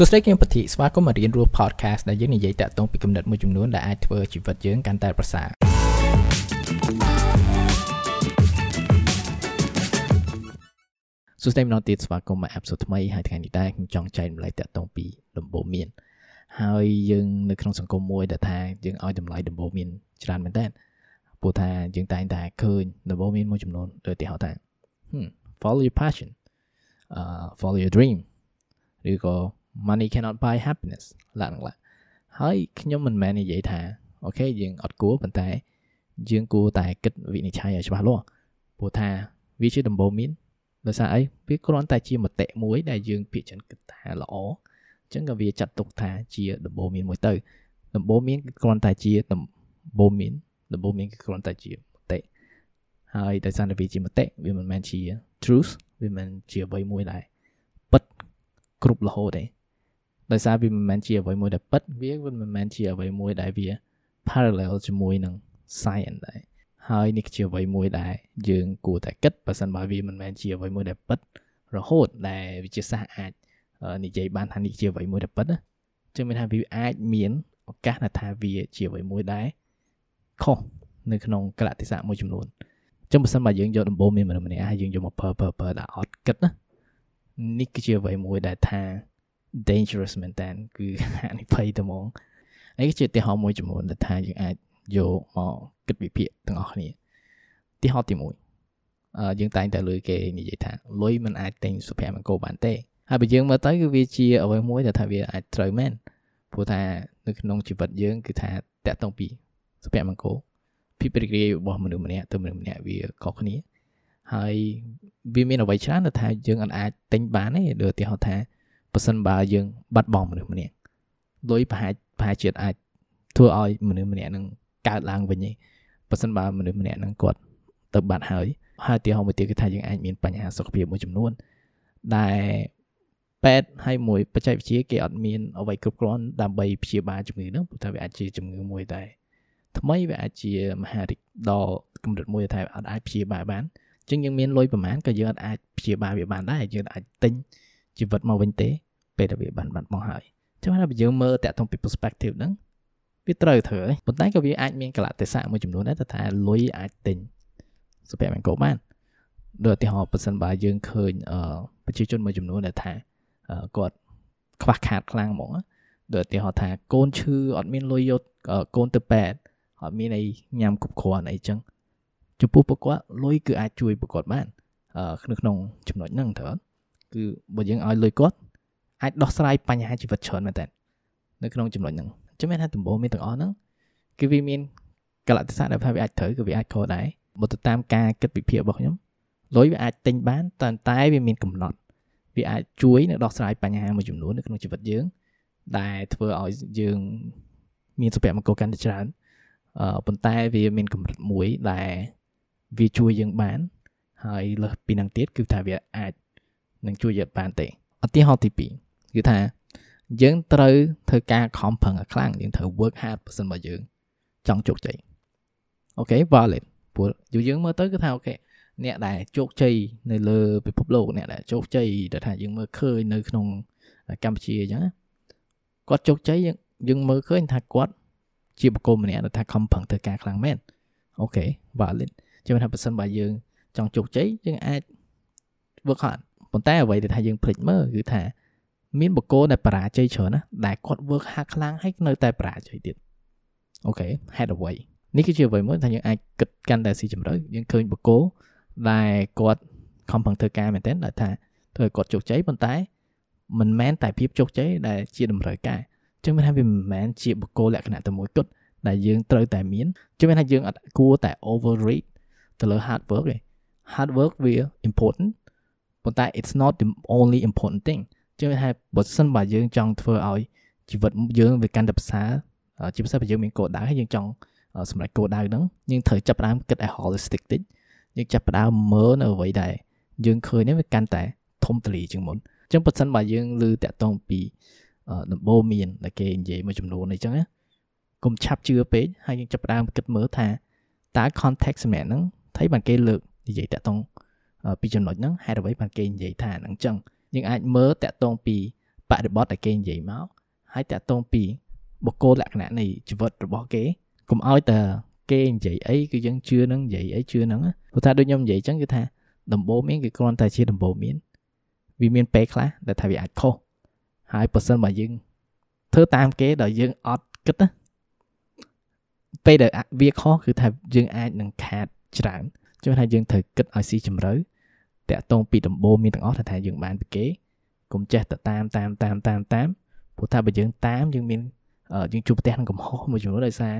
សួស្តីគឹមពធីស្វាគមន៍មករៀនរស់ podcast ដែលយើងនិយាយតាក់ទងពីគំនិតមួយចំនួនដែលអាចធ្វើជីវិតយើងកាន់តែប្រសើរសួស្តីម្ដងទៀតស្វាគមន៍មកអេបសូតថ្មីហើយថ្ងៃនេះដែរខ្ញុំចង់ចែកម្លែកតាក់ទងពីដំបូន្មានហើយយើងនៅក្នុងសង្គមមួយដែលថាយើងឲ្យតម្លៃដំបូន្មានច្រើនមែនតើព្រោះថាយើងតែងតែឃើញដំបូន្មានមួយចំនួនដូចទីហៅថា follow your passion uh follow your dream ឬក៏ money cannot buy happiness ឡើងឡើងហើយខ្ញុំមិនមែននិយាយថាអូខេយើងអត់គួរប៉ុន្តែ យើងគួរតែគិតវិនិច្ឆ័យឲ្យច្បាស់លាស់ព្រោះថាវាជាដំបូន្មានដោយសារអីវាគ្រាន់តែជាមតិមួយ ដែលយើងភាគច្រើនគិតថាល្អអញ្ចឹងក៏វាចាត់ទុកថាជាដំបូន្មានមួយទៅដំបូន្មានគឺគ្រាន់តែជាដំបូន្មានដំបូន្មានគឺគ្រាន់តែជាមតិហើយដោយសារតែវាជាមតិវាមិនមែនជា truth វាមិនជាអ្វីមួយដែលពិតគ្រប់រហូតទេ ដោយសារវាមិនមែនជាអ្វីមួយដែលពិតវាមិនមែនជាអ្វីមួយដែលវា parallel ជាមួយនឹង science ដែរហើយនេះជាអ្វីមួយដែលយើងគួរតែគិតបើសិនបើវាមិនមែនជាអ្វីមួយដែលពិតរហូតដែលវិទ្យាសាស្ត្រអាចនិយាយបានថានេះជាអ្វីមួយដែលពិតណាចឹងមានថាវាអាចមានឱកាសថាវាជាអ្វីមួយដែលខុសនៅក្នុងកលតិស័កមួយចំនួនចឹងបើសិនបើយើងយកដំបូងមានមនុស្សម្នាក់ហើយយើងយកមកប្រើប្រើប្រើដល់អត់គិតណានេះគឺជាអ្វីមួយដែលថា dangerous មែនតើគឺហានិភ័យទៅហ្មងនេះជាឧទាហរណ៍មួយចំនួនដែលថាយើងអាចយកមកគិតវិភាគទាំងអស់គ្នាឧទាហរណ៍ទី1អឺយើងតែងតែលើគេនិយាយថាលុយមិនអាចទិញសុភមង្គលបានទេហើយបើយើងមើលទៅគឺវាជាអ្វីមួយដែលថាវាអាចត្រូវមែនព្រោះថានៅក្នុងជីវិតយើងគឺថាតាក់ទងពីសុភមង្គលភាពរីករាយរបស់មនុស្សម្នាក់ទៅមនុស្សម្នាក់វាខុសគ្នាហើយវាមានអ្វីច្រើនដែលថាយើងអាចទិញបានទេដូចឧទាហរណ៍ថា ប៉ះសិនបើយើងបាត់បង់មនុស្សម្នាក់លុយប្រហែលប្រហែលជាតិអាចធ្វើឲ្យមនុស្សម្នាក់នឹងកើតឡើងវិញទេប៉ះសិនបើមនុស្សម្នាក់នឹងគាត់ទៅបាត់ហើយហើយទីហោមួយទៀតគឺថាយើងអាចមានបញ្ហាសុខភាពមួយចំនួនដែលពេទ្យហើយមួយបច្ចេកវិទ្យាគេអត់មានអ្វីគ្រប់គ្រាន់ដើម្បីព្យាបាលជំងឺហ្នឹងព្រោះថាវាអាចជាជំងឺមួយដែលថ្មីវាអាចជាមហារីកដល់កម្រិតមួយថាអត់អាចព្យាបាលបានអញ្ចឹងយើងមានលុយប្រហែលក៏យើងអាចព្យាបាលវាបានដែរយើងអាចទិញ ជីវិតមកវិញទេពេលដែលវាបានបាត់បង់ហើយចឹងថាបើយើងមើលតាក់ទងពី perspective ហ្នឹងវាត្រូវធ្វើហើយប៉ុន្តែក៏វាអាចមានកលៈទេសៈមួយចំនួនដែរថាលុយអាចទិញសុភមង្គលបានដូចឧទាហរណ៍ប៉ះសិនបើយើងឃើញអឺប្រជាជនមួយចំនួនដែលថាគាត់ខ្វះខាតខ្លាំងហ្មងដូចឧទាហរណ៍ថាកូនឈឺអត់មានលុយយកកូនទៅពេទ្យអត់មានអីញ៉ាំគ្រប់គ្រាន់អីចឹងចំពោះពួកគាត់លុយគឺអាចជួយពួកគាត់បាននៅក្នុងចំណុចហ្នឹងត្រូវ គឺបើយើងឲ្យលុយគាត់អាចដោះស្រាយបញ្ហាជីវិតច្រើនមែនតើនៅក្នុងចំណុចហ្នឹងអញ្ចឹងមានថាដំបូងមានទាំងអស់ហ្នឹងគឺវាមានកលៈទេសៈដែលថាវាអាចត្រូវគឺវាអាចខុសដែរបើទៅតាមការគិតវិភាគរបស់ខ្ញុំលុយវាអាចទិញបានតែតែវាមានកំណត់វាអាចជួយនៅដោះស្រាយបញ្ហាមួយចំនួននៅក្នុងជីវិតយើង ដែលធ្វើឲ្យយើងមានសុភមង្គលកាន់តែច្រើនអឺប៉ុន្តែវាមានកម្រិតមួយដែលវាជួយយើងបាន ហើយលើសពីនឹងទៀតគឺថាវាអាច នឹងជួយយើងបានទេឧទាហរណ៍ទី2គឺថាយើងត្រូវធ្វើការខំប្រឹងឲ្យខ្លាំងយើងត្រូវ work hard បើសិនបើយើងចង់ជោគជ័យ okay valid ព្រោះយូរយើងមើលទៅគឺថា okay អ្នកដែលជោគជ័យនៅលើពិភពលោកអ្នកដែលជោគជ័យដែលថាយើងមើលឃើញនៅក្នុងកម្ពុជាអញ្ចឹងគាត់ជោគជ័យយើងមើលឃើញថាគាត់ជាបុគ្គលម្នាក់ដែលថាខំប្រឹងធ្វើការខ្លាំងមែនអូខេ valid ជាថាបើសិនបើយើងចង់ជោគជ័យយើងអាច work hard ប៉ុន្តែអ្វីដែលថាយើងភ្លេចមើលគឺថាមានបកគោដែលបរាជ័យច្រើនណាដែលគាត់ work hard ខ្លាំងហើយនៅតែបរាជ័យទៀតអូខេហេតុអ្វីនេះគឺជាអ្វីមួយថាយើងអាចគិតកាន់តែស៊ីជម្រៅយើងឃើញបកគោដែលគាត់ខំប្រឹងធ្វើការមែនទែនដែលថាធ្វើឲ្យគាត់ជោគជ័យប៉ុន្តែមិនមែនតែភាពជោគជ័យដែលជាតម្រូវការចឹងមានថាវាមិនមែនជាបកគោលក្ខណៈតែមួយគត់ដែលយើងត្រូវតែមានចឹងមានថាយើងអត់គួរតែ overrate ទៅលើ hard work ទេ hard work វា important ប៉ុន្តែ it's not the only important thing ជឿថាបើសិនបើយើងចង់ធ្វើឲ្យជីវិតយើងវាកាន់តែប្រសើរជាពិសេសបើយើងមានគោលដៅហើយយើងចង់សម្រេចគោលដៅហ្នឹងយើងត្រូវចាប់ផ្ដើមគិតឲ្យ holistic តិចយើងចាប់ផ្ដើមមើលនៅអ្វីដែលយើងឃើញនេះវាកាន់តែធំទូលាយជាងមុនអញ្ចឹងបើសិនបើយើងឮតាក់ទងពីដំបូងមានដែលគេនិយាយមួយចំនួនអីចឹងណាកុំឆាប់ជឿពេកហើយយើងចាប់ផ្ដើមគិតមើលថាតើ context សម្រាប់ហ្នឹងថៃបានគេលើកនិយាយតាក់ទង ពីចំណុចហ្នឹងហេតុអ្វីបានគេនិយាយថាហ្នឹងចឹងយើងអាចមើលតាក់ទងពីបរិបទដែលគេនិយាយមកហើយតាក់ទងពីបុគ្គលលក្ខណៈនៃជីវិតរបស់គេកុំឲ្យតែគេនិយាយអីគឺយើងជឿនឹងនិយាយអីជឿនឹងព្រោះថាដូចខ្ញុំនិយាយអញ្ចឹងគឺថាដំបូងមានគឺគ្រាន់តែជាដំបូងមានវាមានពេលខ្លះដែលថាវាអាចខុសហើយបើសិនបើយើងធ្វើតាមគេដល់យើងអត់គិតណាពេលដែលវាខុសគឺថាយើងអាចនឹងខាតច្រើនជួយថាយើងត្រូវគិតឲ្យស៊ីជម្រៅ តាក់ទងពីដំបូងមានទាំងអស់ថាយើងបានពីគេកុំចេះតែតាមតាមតាមតាមតាមព្រោះថាបើយើងតាមយើងមានយើងជួបប្រទះនឹងកំហុសមួយចំនួនដោយសារ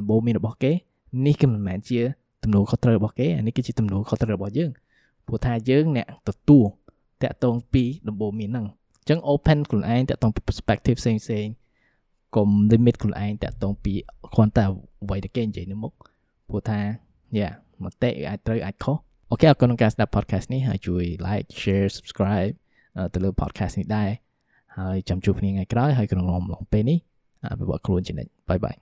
ដំបូងមានរបស់គេនេះគឺមិនមែនជាទំនួលខុសត្រូវរបស់គេអានេះគឺជាទំនួលខុសត្រូវរបស់យើងព្រោះថាយើងអ្នកទទួលតាក់ទងពីដំបូងមានហ្នឹងអញ្ចឹង open ខ្លួនឯងតាក់ទងពី perspective ផ្សេងផ្សេងកុំ limit ខ្លួនឯងតាក់ទងពីគ្រាន់តែអ្វីដែលគេនិយាយនៅមុខព្រោះថាយ៉ាមតិអាចត្រូវអាចខុស okay អរគុណក្នុងការស្ដាប់ podcast នេះហើយជួយ like share subscribe ទៅលើ podcast នេះដែរហើយចាំជួបគ្នាថ្ងៃក្រោយហើយក្នុងអំឡុងពេលនេះអភិវឌ្ឍខ្លួនជានិច្ច bye bye